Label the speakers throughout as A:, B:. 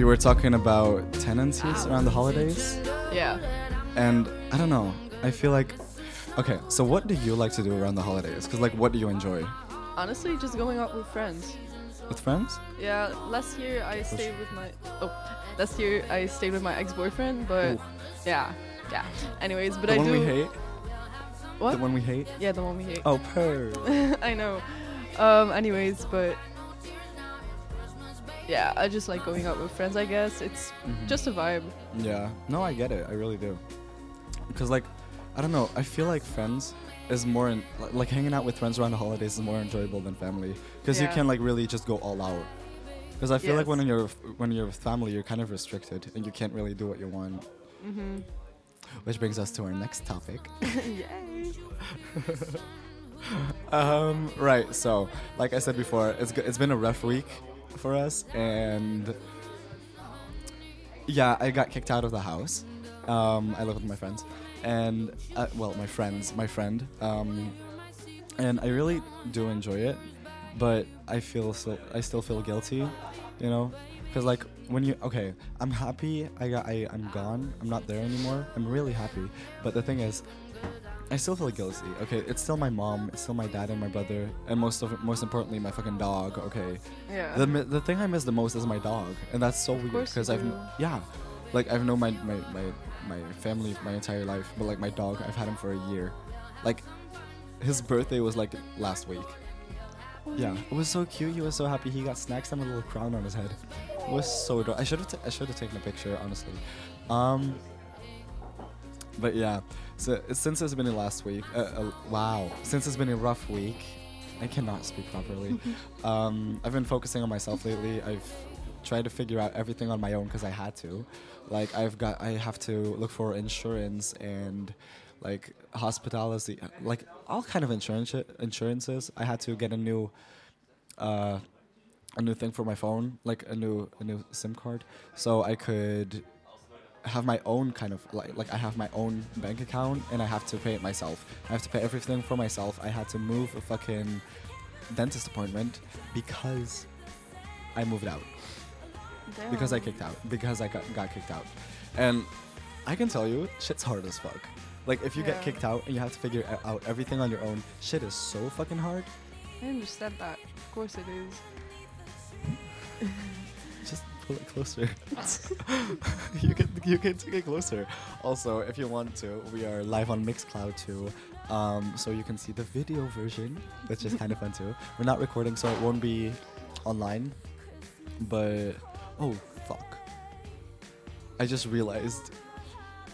A: we were talking about tenancies around the holidays.
B: Yeah.
A: And I don't know. I feel like, okay. So what do you like to do around the holidays? Cause like, what do you enjoy?
B: Honestly, just going out with friends.
A: With friends?
B: Yeah. Last year I stayed with my. Oh, last year I stayed with my ex-boyfriend, but Ooh. yeah, yeah. Anyways, but
A: the
B: I
A: one we hate.
B: What?
A: The one we hate.
B: Yeah, the one we hate. Oh,
A: per. I
B: know. Um. Anyways, but yeah, I just like going out with friends. I guess it's mm-hmm. just a vibe.
A: Yeah. No, I get it. I really do. Because like, I don't know. I feel like friends is more in, like, like hanging out with friends around the holidays is more enjoyable than family because yeah. you can like really just go all out. Because I feel yes. like when you're when you're with family, you're kind of restricted and you can't really do what you want. Mm-hmm. Which brings us to our next topic. Yay. um, right. So, like I said before, it's it's been a rough week for us, and yeah, I got kicked out of the house. Um, I live with my friends, and uh, well, my friends, my friend, um, and I really do enjoy it, but I feel so, I still feel guilty, you know, because like when you okay, I'm happy. I got I I'm gone. I'm not there anymore. I'm really happy, but the thing is, I still feel guilty. Okay, it's still my mom, it's still my dad and my brother, and most of most importantly, my fucking dog. Okay.
B: Yeah. The
A: the thing I miss the most is my dog, and that's so of weird because I've yeah, like I've known my, my my my family my entire life, but like my dog, I've had him for a year. Like, his birthday was like last week. yeah, it was so cute. He was so happy. He got snacks and a little crown on his head. It was so adorable. I should have t- I should have taken a picture honestly. Um, but yeah, so since it's been a last week, uh, uh, wow, since it's been a rough week, I cannot speak properly. um, I've been focusing on myself lately. I've tried to figure out everything on my own because I had to. Like I've got, I have to look for insurance and like hospitality, like all kind of insurance insurances. I had to get a new. Uh, a new thing for my phone, like a new a new SIM card, so I could have my own kind of like like I have my own bank account and I have to pay it myself. I have to pay everything for myself. I had to move a fucking dentist appointment because I moved out. Damn. Because I kicked out. Because I got, got kicked out. And I can tell you, shit's hard as fuck. Like if you yeah. get kicked out and you have to figure out everything on your own, shit is so fucking hard.
B: I understand that. Of course it is.
A: pull it closer. you can you can take it closer. Also, if you want to, we are live on Mixcloud too. Um, so you can see the video version, which is kind of fun too. We're not recording, so it won't be online. But oh fuck! I just realized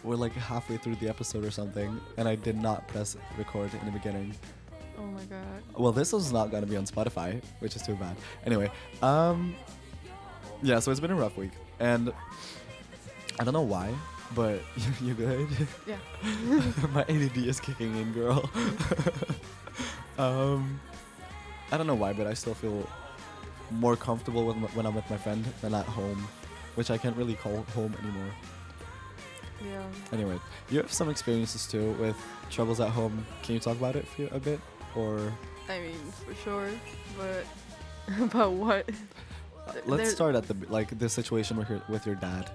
A: we're like halfway through the episode or something, and I did not press record in the beginning.
B: Oh my god.
A: Well, this was not gonna be on Spotify, which is too bad. Anyway, um, yeah, so it's been a rough week, and I don't know why, but you, good? Yeah. My
B: ADD
A: is kicking in, girl. um, I don't know why, but I still feel more comfortable with when I'm with my friend than at home, which I can't really call home anymore.
B: Yeah.
A: Anyway, you have some experiences too with troubles at home. Can you talk about it for a bit, or?
B: I mean, for sure, but about what?
A: Let's start at the like the situation with your with your dad.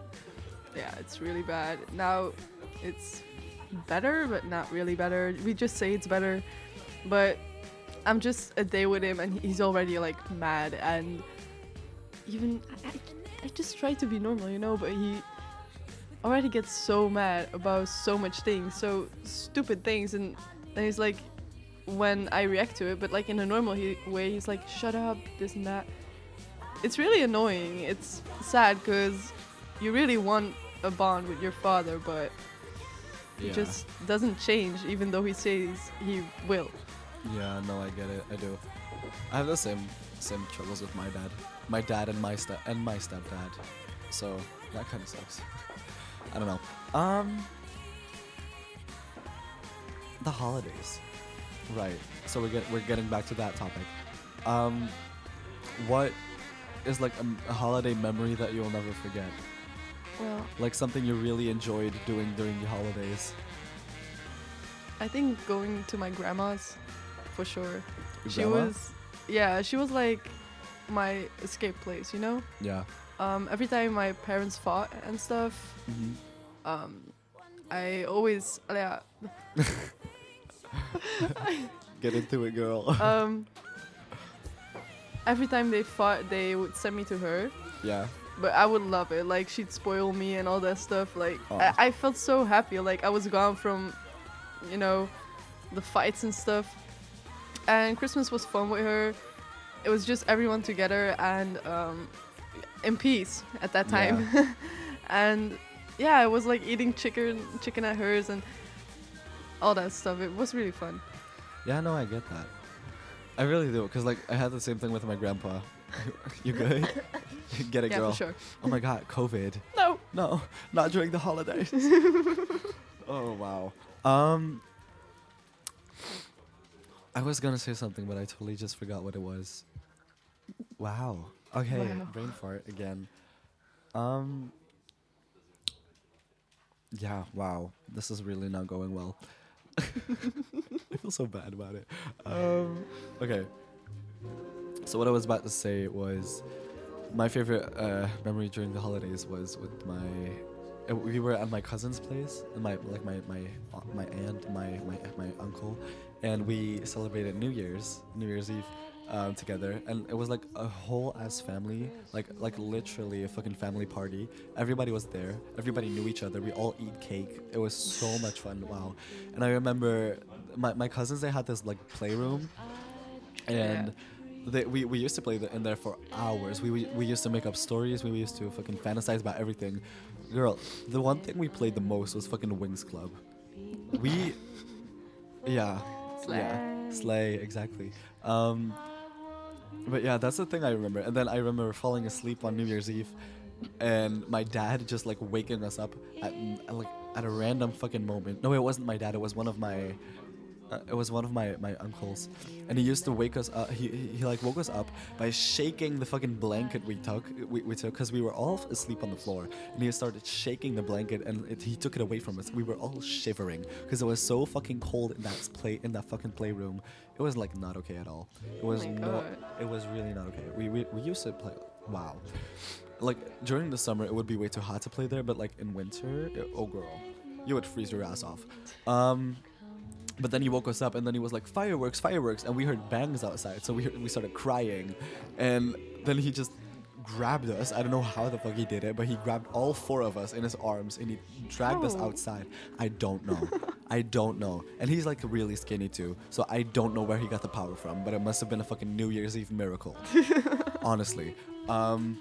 B: Yeah, it's really bad. Now it's better, but not really better. We just say it's better, but I'm just a day with him, and he's already like mad. And even I, I just try to be normal, you know, but he already gets so mad about so much things, so stupid things, and then he's like, when I react to it, but like in a normal he- way, he's like, shut up, this and that it's really annoying. It's sad because you really want a bond with your father, but he yeah. just doesn't change, even though he says he will.
A: Yeah, no, I get it. I do. I have the same same troubles with my dad, my dad and my step and my stepdad. So that kind of sucks. I don't know. Um, the holidays, right? So we're get, we're getting back to that topic. Um, what is like a, a holiday memory that you'll never forget?
B: Well,
A: like something you really enjoyed doing during the holidays.
B: I think going to my grandma's, for sure. Your she grandma? was, yeah, she was like my escape place, you know.
A: Yeah.
B: Um, every time my parents fought and stuff, mm-hmm. um, I always yeah.
A: Get into it, girl.
B: um, every time they fought, they would send me to her.
A: Yeah.
B: But I would love it. Like she'd spoil me and all that stuff. Like oh. I, I felt so happy. Like I was gone from, you know, the fights and stuff. And Christmas was fun with her. It was just everyone together and um, in peace at that time. Yeah. and yeah, I was like eating chicken chicken at hers and all that stuff. It was really fun.
A: Yeah, no, I get that. I really do, because like I had the same thing with my grandpa. you good? Get it, yeah, girl. For sure. Oh my god, COVID.
B: No.
A: No, not during the holidays. oh wow. Um, I was gonna say something, but I totally just forgot what it was. Wow. Okay, wow. brain fart again. Um. Yeah. Wow. This is really not going well feel so bad about it. Um, okay. So what I was about to say was, my favorite uh, memory during the holidays was with my. Uh, we were at my cousin's place, and my like my my my aunt, my my my uncle, and we celebrated New Year's, New Year's Eve. Um, together, and it was like a whole ass family, like like literally a fucking family party. Everybody was there. Everybody knew each other. We all eat cake. It was so much fun. Wow. And I remember my, my cousins they had this like playroom, uh, and they, we, we used to play the, in there for hours. We, we, we used to make up stories. We used to fucking fantasize about everything. Girl, the one thing we played the most was fucking Winx Club. We, yeah, Slay. yeah, Slay exactly. Um, but yeah, that's the thing I remember. And then I remember falling asleep on New Year's Eve, and my dad just like waking us up at, at like at a random fucking moment. No, it wasn't my dad. It was one of my uh, it was one of my, my uncles, and he used to wake us up. He, he, he like woke us up by shaking the fucking blanket we took we, we took because we were all asleep on the floor, and he started shaking the blanket and it, he took it away from us. We were all shivering because it was so fucking cold in that play in that fucking playroom. It was like not okay at all. It was oh not. It was really not okay. We we, we used to play. Wow. Like during the summer, it would be way too hot to play there, but like in winter, it, oh girl, you would freeze your ass off. Um, but then he woke us up, and then he was like, "Fireworks, fireworks!" And we heard bangs outside, so we heard, we started crying, and then he just grabbed us. I don't know how the fuck he did it, but he grabbed all four of us in his arms and he dragged oh. us outside. I don't know. I don't know. And he's like really skinny too, so I don't know where he got the power from, but it must have been a fucking New Year's Eve miracle. honestly. Um,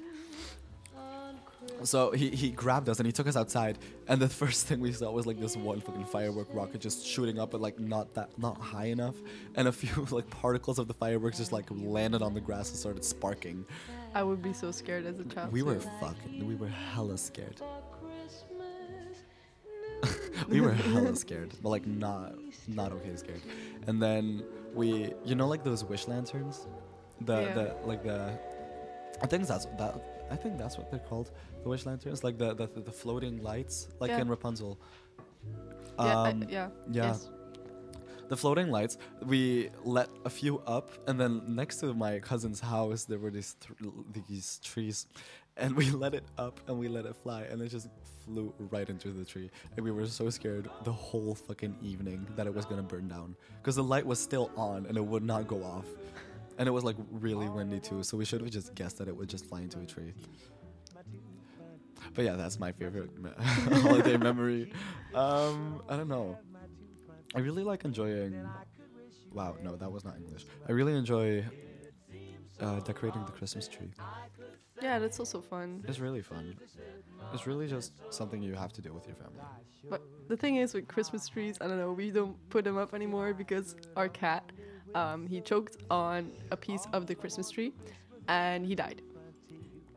A: so he, he grabbed us and he took us outside. And the first thing we saw was like this one fucking firework rocket just shooting up, but like not that not high enough. And a few like particles of the fireworks just like landed on the grass and started sparking.
B: I would be so scared as a child.
A: We were fucking. We were hella scared. we were hella scared, but like not not okay scared. And then we, you know, like those wish lanterns, the yeah. the like the. I think that's that I think that's what they're called. The wish lanterns, like the the, the floating lights, like yeah. in Rapunzel.
B: Um, yeah, I, um, yeah. Yeah. Yes.
A: The floating lights. We let a few up, and then next to my cousin's house, there were these th these trees, and we let it up and we let it fly, and it just flew right into the tree. And we were so scared the whole fucking evening that it was gonna burn down because the light was still on and it would not go off. And it was like really windy too, so we should have just guessed that it would just fly into a tree. But yeah, that's my favorite me- holiday memory. Um, I don't know. I really like enjoying. Wow, no, that was not English. I really enjoy uh, decorating the Christmas tree.
B: Yeah, that's also fun.
A: It's really fun. It's really just something you have to do with your family.
B: But the thing is, with Christmas trees, I don't know, we don't put them up anymore because our cat um, he choked on a piece of the Christmas tree and he died.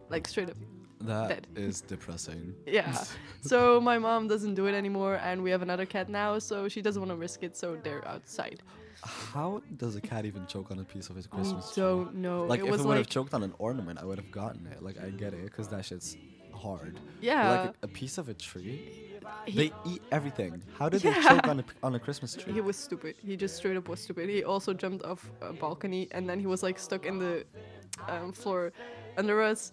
B: Like straight up.
A: That dead. is depressing.
B: yeah. So my mom doesn't do it anymore and we have another cat now, so she doesn't want to risk it, so they're outside.
A: How does a cat even choke on a piece of his Christmas
B: I
A: don't tree?
B: know.
A: Like it if it would have choked on an ornament, I would have gotten it. Like I get it, because that shit's hard. Yeah. They're like a, a, piece of a tree. He they eat everything. How did yeah. they choke on a, on a Christmas tree?
B: He was stupid. He just straight up was stupid. He also jumped off a balcony and then he was like stuck in the um, floor under us.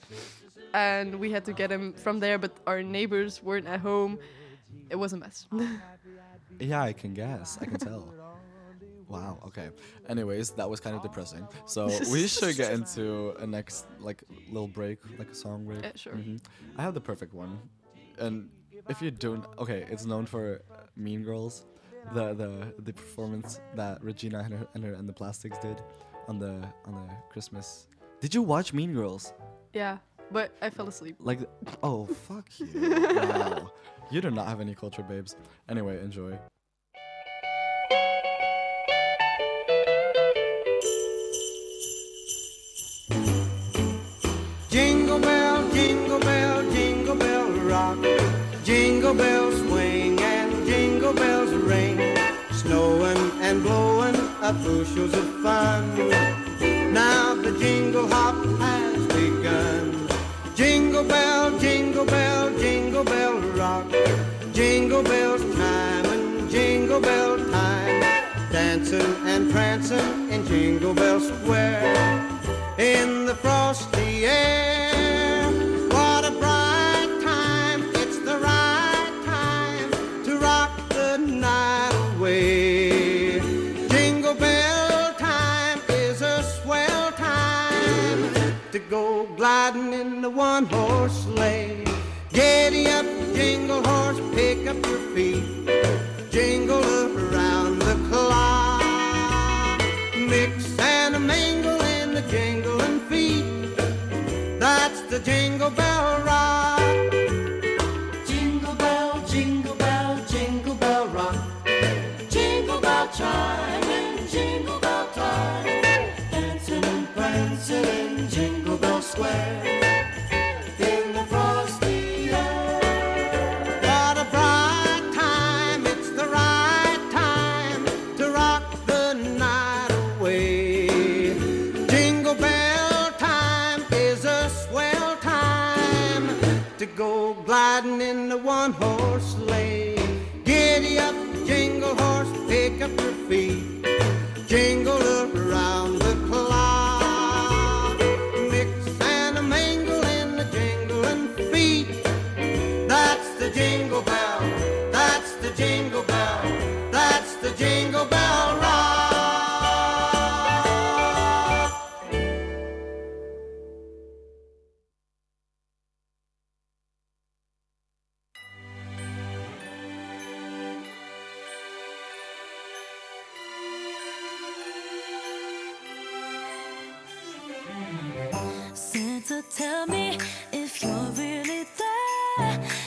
B: And we had to get him from there, but our neighbors weren't at home. It was a mess.
A: yeah, I can guess. I can tell. Wow. Okay. Anyways, that was kind of depressing. So we should get into a next like little break, like a song break.
B: Yeah, sure. Mm-hmm.
A: I have the perfect one, and if you don't, okay, it's known for Mean Girls, the the the performance that Regina and her and, her, and the Plastics did on the on the Christmas. Did you watch Mean Girls?
B: Yeah, but I fell asleep.
A: Like, oh fuck you! wow. You do not have any culture, babes. Anyway, enjoy.
C: Jingle bells swing and jingle bells ring, snowing and blowing up bushels of fun. Now the jingle hop has begun. Jingle bell, jingle bell, jingle bell rock. Jingle bell time and jingle bell time. Dancing and prancing in Jingle Bell Square. In the frosty air. gliding in the one horse sleigh. Giddy up, jingle horse, pick up your feet. Jingle time.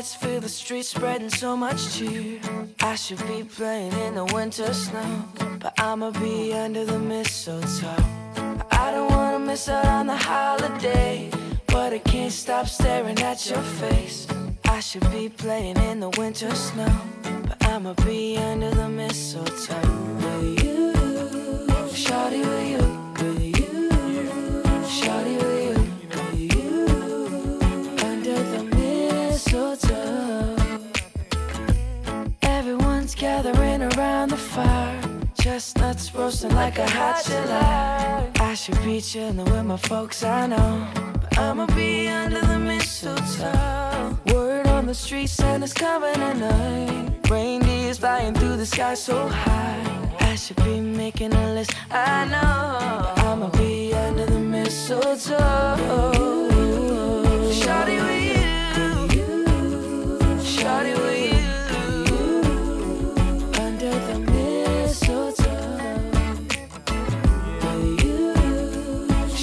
C: lights fill the streets, spreading so much cheer. I should be playing in the winter snow, but I'ma be under the mistletoe. I don't wanna miss out on the holiday, but I can't stop staring at your face. I should be playing in the winter snow, but I'ma be under the mistletoe. Will you, Shawty, will you? chestnuts roasting like a hot July. I should be chilling with my folks, I know. But I'ma be under the mistletoe. Word on the street, Santa's coming at night. Reindeer's flying through the sky so high. I should be making a list, I know. But I'ma be under the mistletoe. Shawty with you, Shawty with you.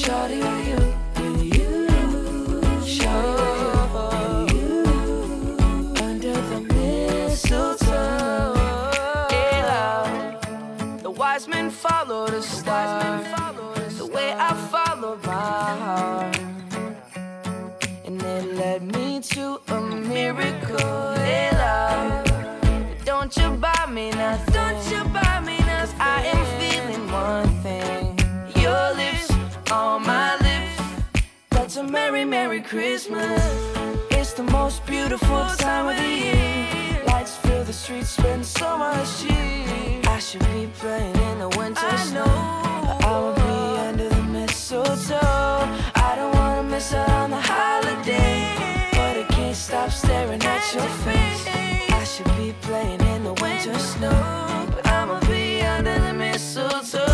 C: shorty with you. Merry Christmas. It's the most beautiful time of the year. Lights fill the streets, spend so much cheer. I should be playing in the winter snow. But I will be under the mistletoe. I don't wanna miss out on the holiday. But I can't stop staring at your face. I should be playing in the winter snow. But I'ma be under the mistletoe.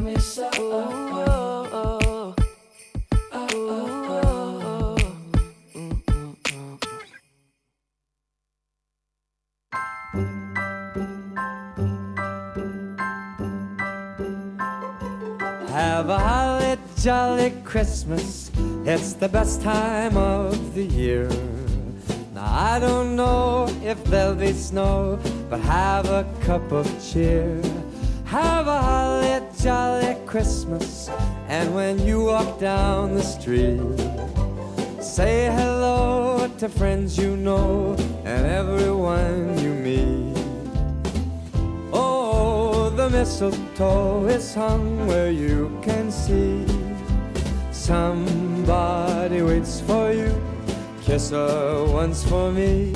C: me so. Oh, oh, oh, Have a holly jolly Christmas. It's the best time of the year. Now I don't know if there'll be snow, but have a cup of cheer. Have a jolly Christmas. And when you walk down the street, say hello to friends you know and everyone you meet. Oh, the mistletoe is hung where you can see. Somebody waits for you. Kiss her once for me.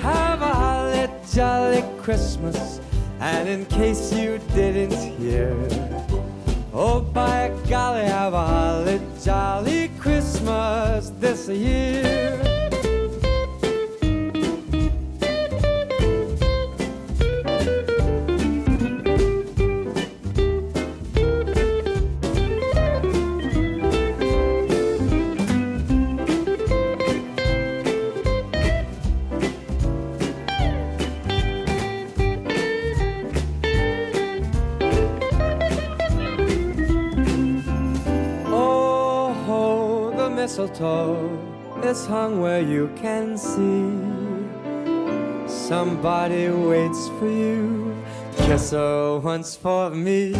C: Have a holly jolly Christmas and in case you didn't hear, oh by golly, have a holly jolly Christmas this year. mistletoe is hung where you can see. Somebody waits for you. Kiss her once for me.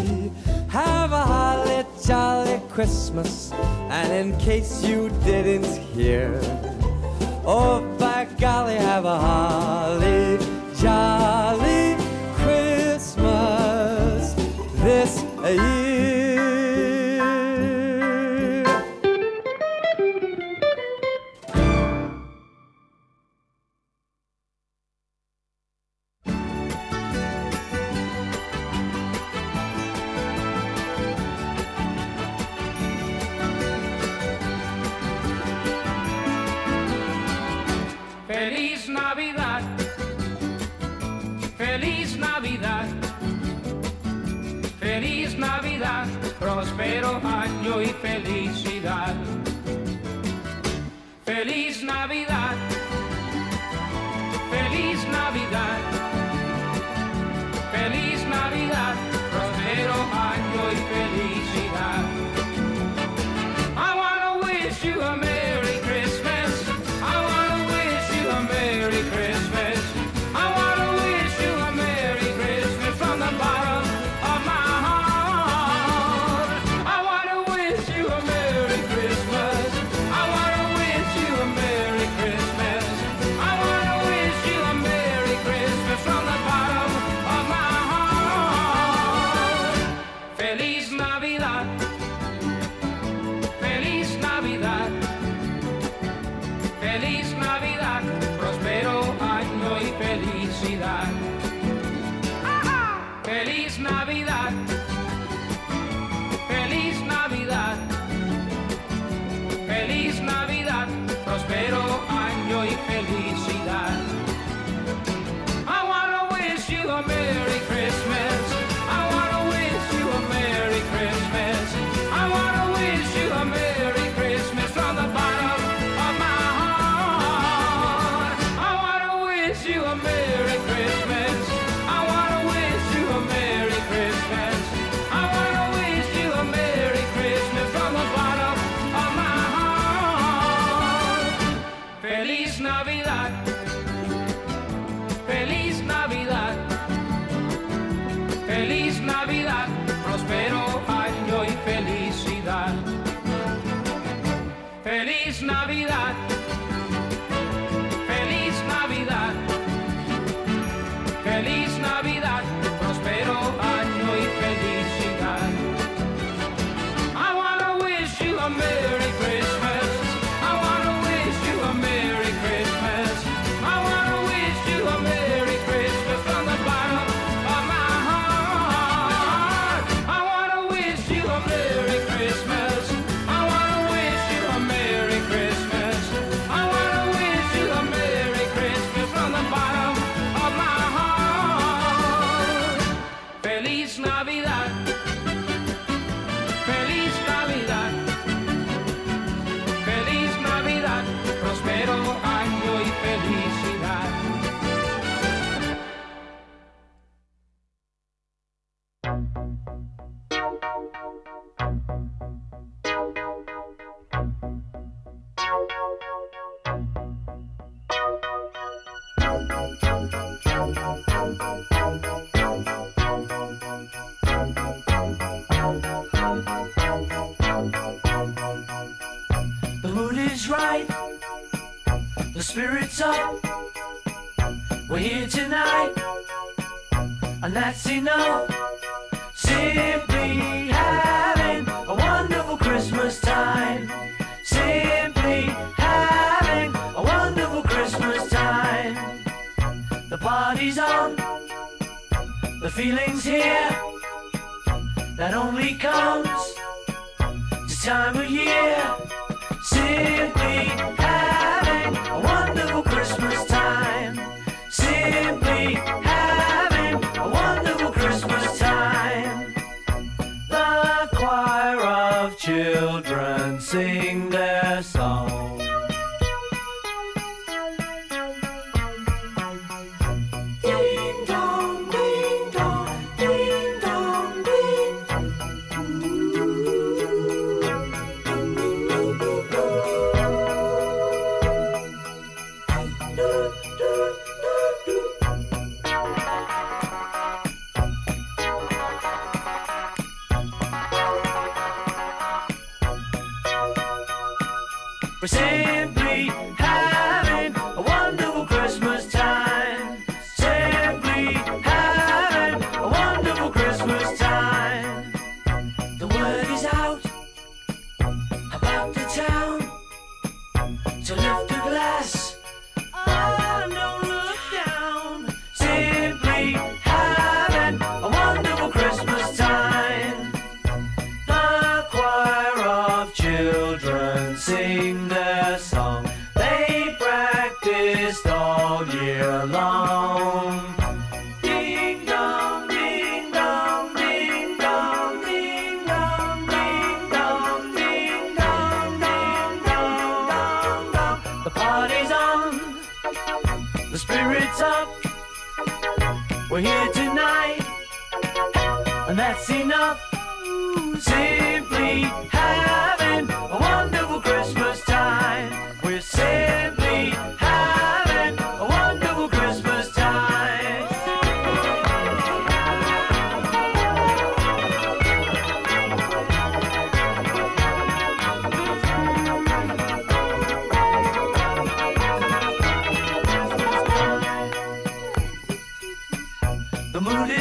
C: Have a holly jolly Christmas. And in case you didn't hear, oh by golly, have a holly jolly Christmas this year.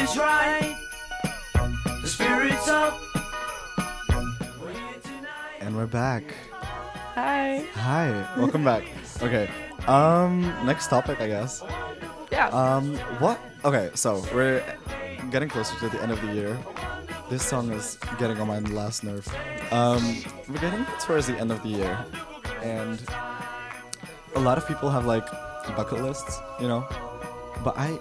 A: is right. The spirit's up. And we're back.
B: Hi.
A: Hi. Welcome back. Okay. Um next topic, I guess.
B: Yeah.
A: Um what? Okay, so we're getting closer to the end of the year. This song is getting on my last nerve. Um we're getting towards the end of the year and a lot of people have like bucket lists, you know. But I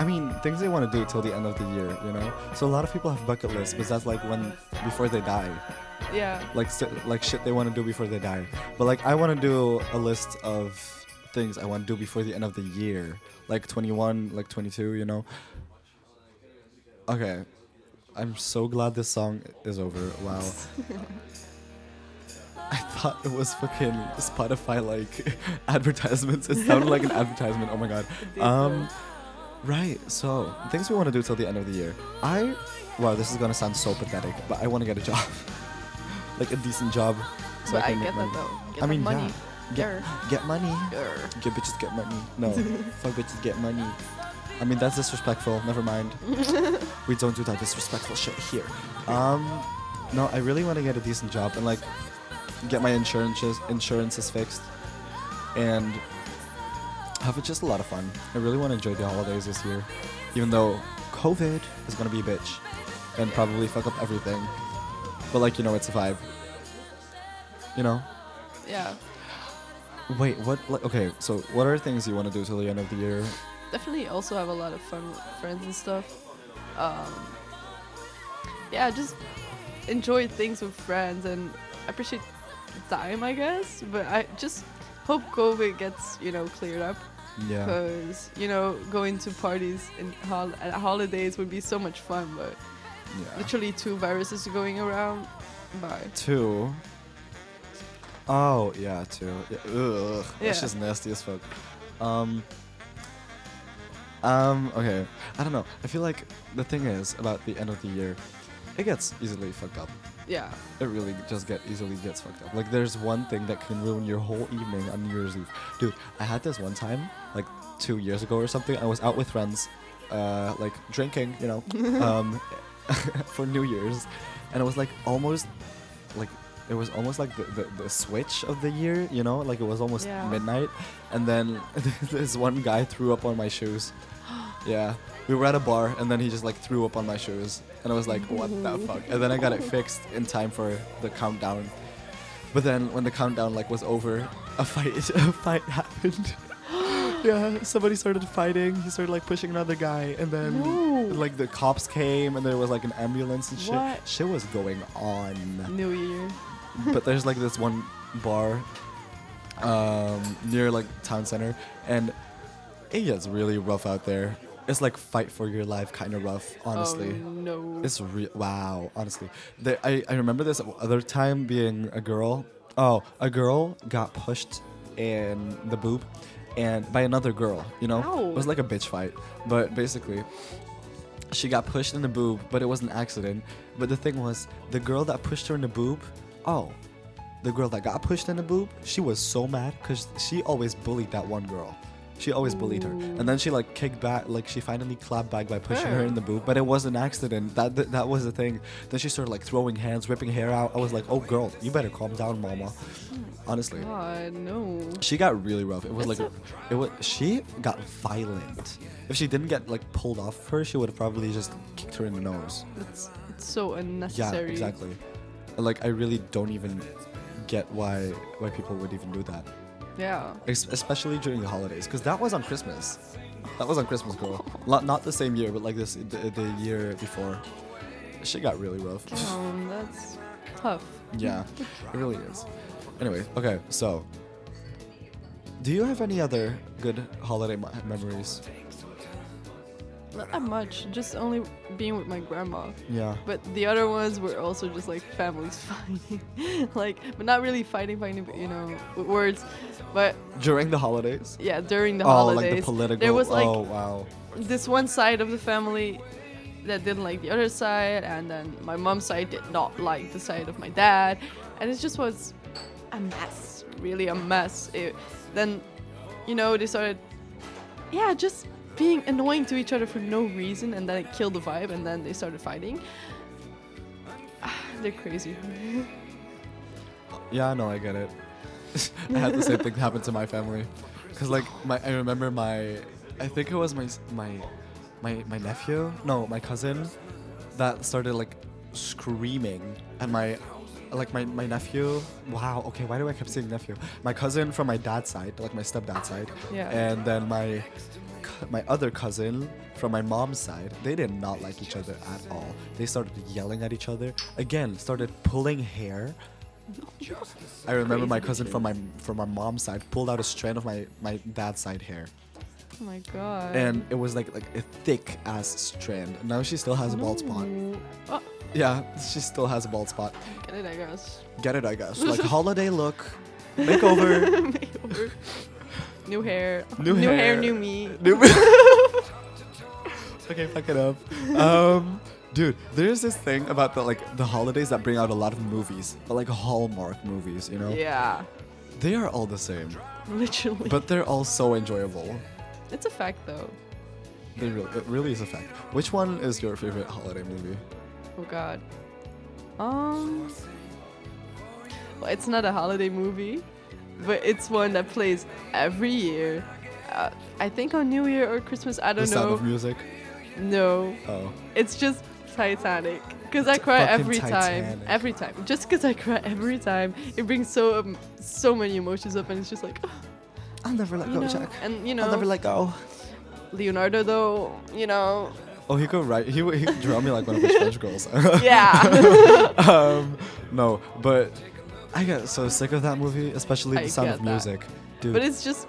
A: I mean, things they want to do till the end of the year, you know. So a lot of people have bucket lists, but that's like when before they die.
B: Yeah.
A: Like like shit they want to do before they die. But like I want to do a list of things I want to do before the end of the year, like 21, like 22, you know. Okay. I'm so glad this song is over. Wow. I thought it was fucking Spotify like advertisements. It sounded like an advertisement. Oh my god. Um Right. So things we want to do till the end of the year. I, wow, this is gonna sound so pathetic, but I want to get a job, like a decent job. So
B: but I, can I get make that money. though. Get I mean, money. yeah. Get, get
A: money.
B: Grr. Get bitches get
A: money. No, fuck bitches get money. I mean that's disrespectful. Never mind. we don't do that disrespectful shit here. Um, no, I really want to get a decent job and like get my insurances insurances fixed and have just a lot of fun. I really want to enjoy the holidays this year, even though COVID is gonna be a bitch and probably fuck up everything. But like you know, it's a vibe. You know.
B: Yeah.
A: Wait, what? Like, okay, so what are things you want to do till the end of the year?
B: Definitely, also have a lot of fun with friends and stuff. Um, yeah, just enjoy things with friends and appreciate time, I guess. But I just hope COVID gets you know cleared up.
A: Yeah. Because
B: you know going to parties and hol- holidays would be so much fun, but yeah. literally two viruses going around. Bye.
A: Two. Oh yeah, two. Yeah, ugh, yeah. that's just nasty as fuck. Um. Um. Okay. I don't know. I feel like the thing is about the end of the year, it gets easily fucked up.
B: Yeah. It
A: really just get easily gets fucked up. Like there's one thing that can ruin your whole evening on New Year's Eve. Dude, I had this one time, like two years ago or something. I was out with friends, uh, like drinking, you know, um, for New Year's, and it was like almost, like it was almost like the, the, the, switch of the year, you know, like it was almost yeah. midnight, and then this one guy threw up on my shoes. yeah, we were at a bar, and then he just like threw up on my shoes, and I was like, what the mm-hmm. fuck? And then I got it fixed in time for the countdown. But then when the countdown like was over, a fight a fight happened. yeah, somebody started fighting. He started like pushing another guy, and then
B: no.
A: like the cops came, and there was like an ambulance and shit. What? Shit was going on.
B: New Year.
A: but there's like this one bar um, near like town center, and it gets really rough out there it's like fight for your life kind of rough honestly oh,
B: no
A: it's real wow honestly they, I, I remember this other time being a girl oh a girl got pushed in the boob and by another girl you know
B: Ow.
A: it was like a bitch fight but basically she got pushed in the boob but it was an accident but the thing was the girl that pushed her in the boob oh the girl that got pushed in the boob she was so mad because she always bullied that one girl she always bullied her, and then she like kicked back, like she finally clapped back by pushing her in the boob. But it was an accident. That that, that was the thing. Then she started like throwing hands, ripping hair out. I was like, oh girl, you better calm down, mama. Honestly,
B: God, no.
A: She got really rough. It was like, it was she got violent. If she didn't get like pulled off her, she would have probably just kicked her in the nose.
B: It's, it's so unnecessary.
A: Yeah, exactly. Like I really don't even get why why people would even do that.
B: Yeah.
A: Especially during the holidays, because that was on Christmas. That was on Christmas, girl. Not the same year, but like this the, the year before. Shit got really rough.
B: Um, that's tough.
A: Yeah, it really is. Anyway, okay, so do you have any other good holiday memories?
B: not that much, just only being with my grandma.
A: Yeah.
B: But the other ones were also just like families fighting, like, but not really fighting, fighting, but you know, with words. But
A: during the holidays.
B: Yeah, during the oh, holidays. like the
A: political. There was like oh, wow.
B: this one side of the family that didn't like the other side, and then my mom's side did not like the side of my dad, and it just was a mess, really a mess. It, then, you know, they started, yeah, just being annoying to each other for no reason, and then it killed the vibe, and then they started fighting. They're crazy.
A: yeah, no, I get it. I had the same thing happen to my family, cause like my I remember my, I think it was my my, my my nephew, no, my cousin, that started like screaming, and my like my, my nephew wow okay why do i keep saying nephew my cousin from my dad's side like my stepdad's side
B: yeah. and
A: then my my other cousin from my mom's side, they did not like each other at all. They started yelling at each other. Again, started pulling hair. I remember my cousin from my from my mom's side pulled out a strand of my my dad's side hair.
B: Oh my god.
A: And it was like like a thick ass strand. Now she still has a bald spot. Oh. Yeah, she still has a bald spot.
B: Get it, I guess.
A: Get it, I guess. Like holiday look, makeover. makeover.
B: New hair. New,
A: new hair.
B: hair. new me. New
A: okay, fuck it up. Um, dude, there's this thing about the like the holidays that bring out a lot of movies, but like Hallmark movies, you know?
B: Yeah.
A: They are all the same.
B: Literally.
A: But they're all so enjoyable.
B: It's a fact, though.
A: They really, it really is a fact. Which one is your favorite holiday movie?
B: Oh God. Um. Well, it's not a holiday movie but it's one that plays every year. Uh, I think on New Year or Christmas. I don't the know. Sound
A: of Music.
B: No.
A: Oh.
B: It's just Titanic. Because I cry every Titanic. time, every time. Just because I cry every time, it brings so um, so many emotions up, and it's just like,
A: I'll never let
B: go,
A: know? Jack.
B: And you know,
A: I'll never let go.
B: Leonardo, though, you know.
A: Oh, he could write. He would draw me like one of his French girls.
B: yeah.
A: um, no, but I got so sick of that movie, especially The I Sound of that. Music.
B: Dude, But it's just,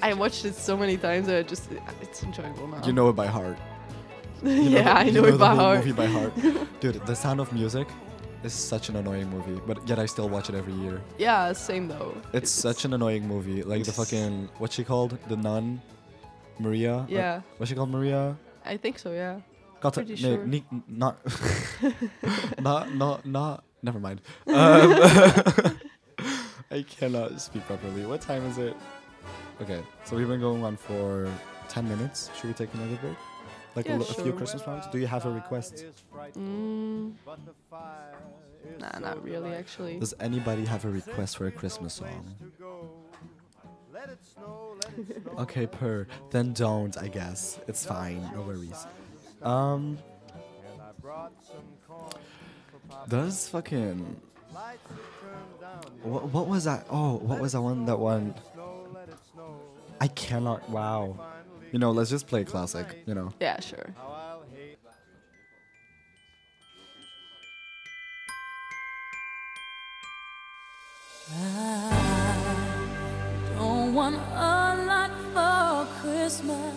B: I watched it so many times that I just, it's enjoyable now.
A: you know it by heart.
B: You yeah, I know, you it the by whole
A: heart. movie by heart. Dude, The Sound of Music is such an annoying movie, but yet I still watch it every year.
B: yeah, same though.
A: It's, such an annoying movie. Like the fucking what's she called? The nun, Maria. Like, Yeah. what's she called? Maria.
B: I think so. Yeah.
A: Got Pretty sure. Not. not. Not. Not. Never mind. Um, I cannot speak properly. What time is it? Okay, so we've been going on for 10 minutes. Should we take another break? Like yeah, a, sure. a, few Christmas songs? Do you have a request?
B: Mm. Nah, not really, actually.
A: Does anybody have a request for a Christmas song? okay, per. Then don't, I guess. It's fine. No worries. Um, does fucking. What, what was that? Oh, what was that one? That one. I cannot. Wow. You know, let's just play classic. You know.
B: Yeah, sure.
D: I don't want a lot for Christmas.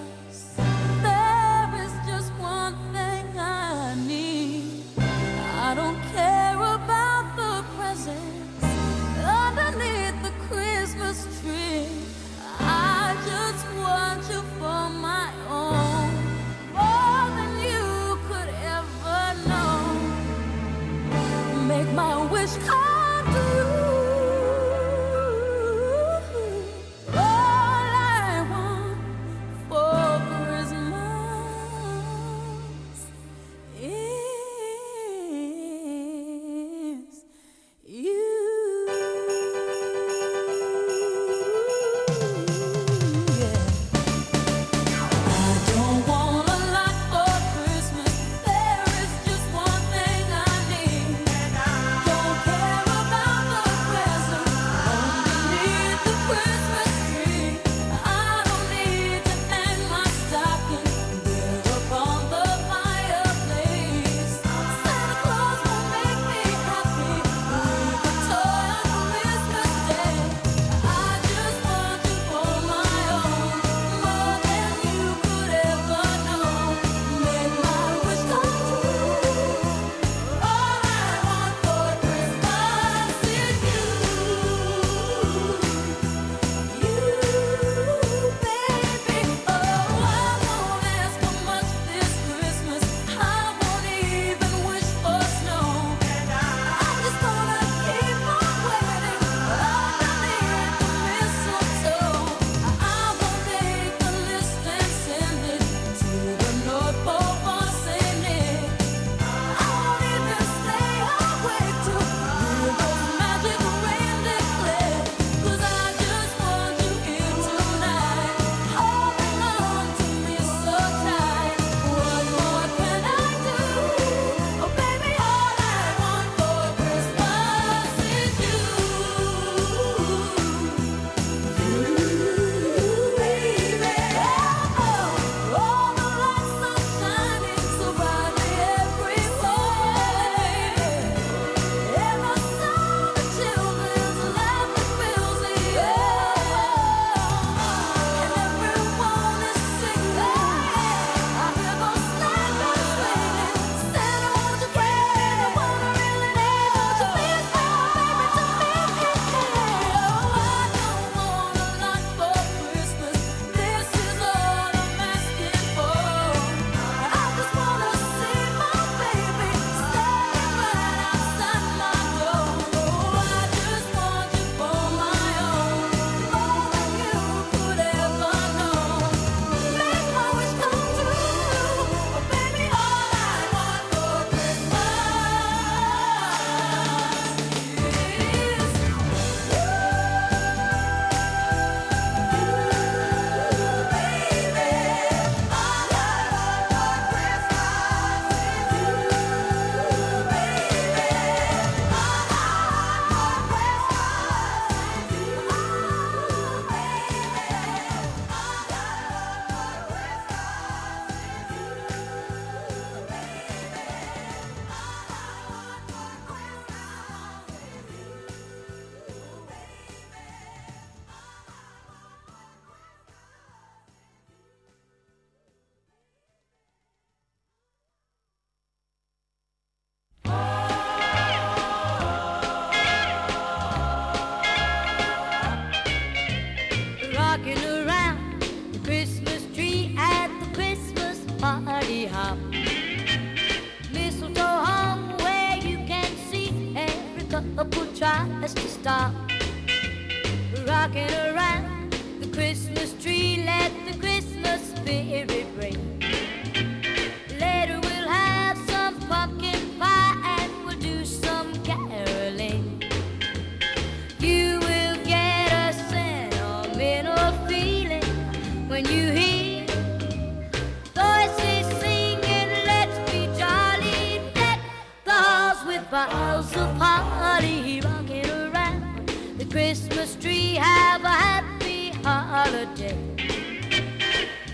D: Bottles of party, rocking around the Christmas tree. Have a happy holiday.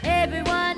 D: Everyone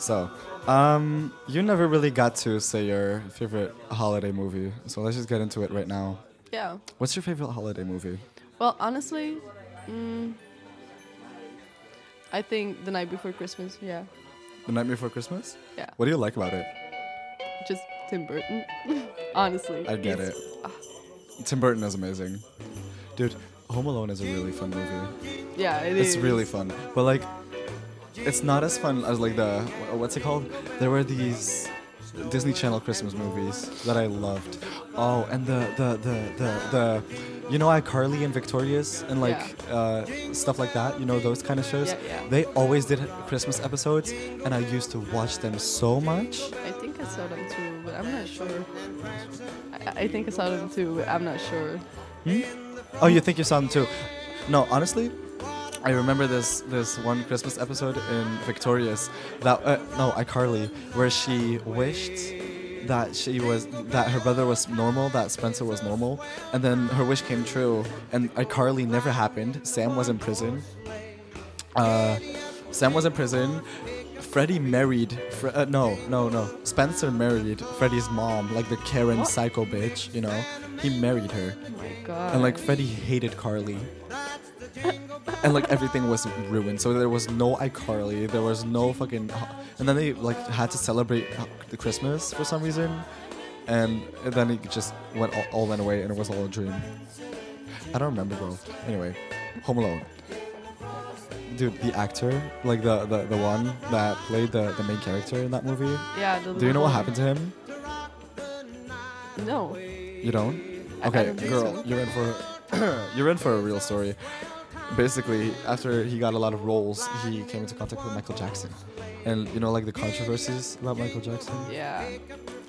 A: So, um, you never really got to say your favorite holiday movie, so let's just get into it right now.
B: Yeah.
A: What's your favorite holiday movie?
B: Well, honestly, mm, I think The Night Before Christmas. Yeah.
A: The Night Before Christmas.
B: Yeah.
A: What do you like about it?
B: Just Tim Burton. honestly. I
A: get it. Tim Burton is amazing, dude. Home Alone is a really fun
B: movie. Yeah, it
A: it's It's really fun, but like it's not as fun as like the what's it called? There were these Disney Channel Christmas movies that I loved. Oh, and the the the the, the you know iCarly and Victorious and like yeah. uh, stuff like that. You know those kind of shows.
B: Yeah,
A: yeah. They always did Christmas episodes, and I used to watch them so much.
B: I think I saw them too, but I'm not sure. I, I think I saw them too, but I'm not sure.
A: Hmm? Oh, you think you saw them too? No, honestly, I remember this this one Christmas episode in Victorious that uh, no iCarly where she wished that she was that her brother was normal, that Spencer was normal, and then her wish came true, and iCarly never happened. Sam was in prison. Uh, Sam was in prison. Freddie married. Fre- uh, no, no, no. Spencer married Freddie's mom, like the Karen what? psycho bitch. You know, he married her.
B: Oh my god.
A: And like Freddie hated Carly and like everything was ruined. So there was no iCarly, there was no fucking, and then they like had to celebrate the Christmas for some reason, and then it just went all, all went away, and it was all a dream. I don't remember though. Anyway, Home Alone. Dude, the actor, like the, the, the one that played the, the main character in that movie. Yeah. Do you know what happened to him?
B: No.
A: You don't? Okay, girl, you're in for you're in for a real story basically after he got a lot of roles, he came into contact with Michael Jackson, and you know like the controversies about Michael Jackson.
B: Yeah.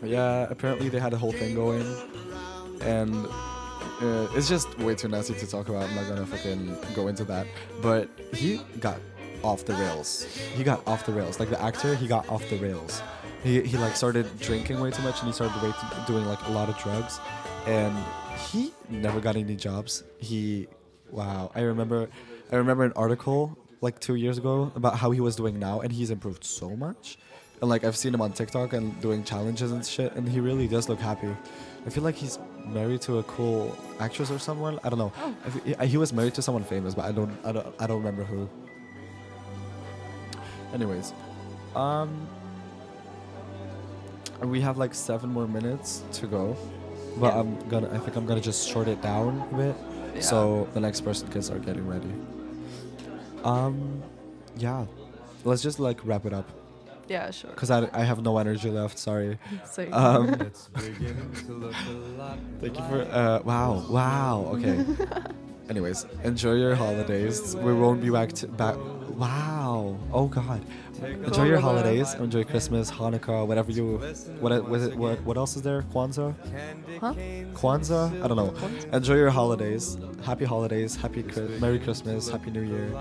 A: Yeah. Apparently they had a whole thing going, and uh, it's just way too nasty to talk about. I'm not gonna fucking go into that. But he got off the rails. He got off the rails. Like the actor, he got off the rails. He, he like started drinking way too much and he started doing like a lot of drugs and he never got any jobs. He Wow, I remember, I remember an article like two years ago about how he was doing now, and he's improved so much. And like I've seen him on TikTok and doing challenges and shit, and he really does look happy. I feel like he's married to a cool actress or someone. I don't know. Oh. he was married to someone famous, but I don't, I don't, I don't remember who. Anyways, um, we have like seven more minutes to go, but yeah. I'm gonna. I think I'm gonna just short it down a bit. So the next person can start getting ready. Um, yeah, let's just like wrap it up.
B: Yeah, sure. Because
A: I, I have no energy left. Sorry.
B: Sorry. Um,
A: thank you for. Uh, wow. Wow. Okay. Anyways, enjoy your holidays. We won't be back. To, back Wow. Oh God. Enjoy your holidays. Enjoy Christmas, Hanukkah, whatever you. What it? what, what else is there? Kwanzaa.
B: Huh?
A: Kwanzaa. I don't know. Enjoy your holidays. Happy holidays. Happy Merry Christmas. Happy New Year.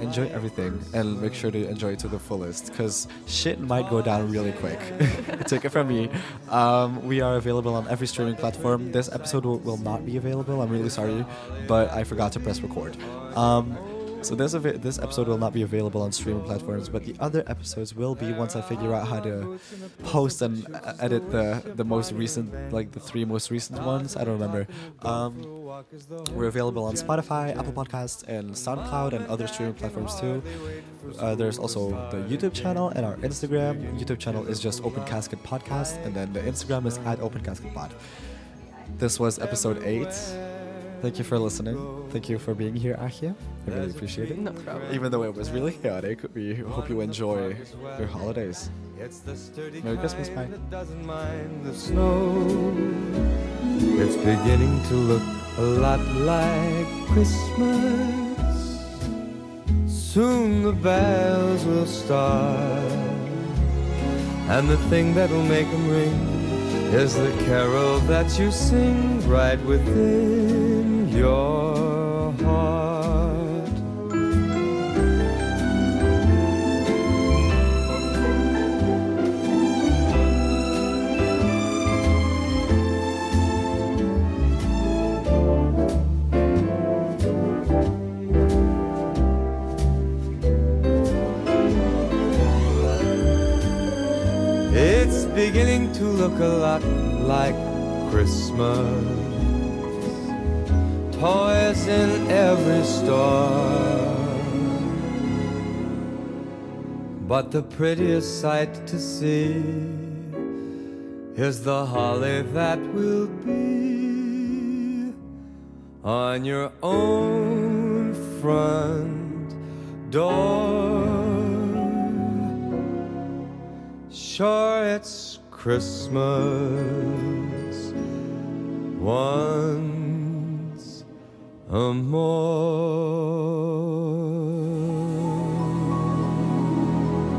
A: Enjoy everything and make sure to enjoy it to the fullest because shit might go down really quick. Take it from me. Um, we are available on every streaming platform. This episode will, will not be available. I'm really sorry, but I forgot to press record. Um, so this this episode will not be available on streaming platforms, but the other episodes will be once I figure out how to post and edit the the most recent, like the three most recent ones. I don't remember. Um, we're available on Spotify, Apple Podcasts, and SoundCloud, and other streaming platforms too. Uh, there's also the YouTube channel and our Instagram. YouTube channel is just Open Casket Podcast, and then the Instagram is at Open Casket Pod. This was episode eight. Thank you for listening. Thank you for being here, Akia. I really appreciate it. No problem. Even though it was really chaotic, we hope you enjoy your holidays. Merry Christmas, bye. It's beginning to look a lot like Christmas. Soon the bells will start. And the thing that'll make them ring is the carol that you sing right within. It's beginning to look a lot like Christmas poison every star. But the prettiest sight to see is the holly that will be on your own front door. Sure, it's Christmas. One amor.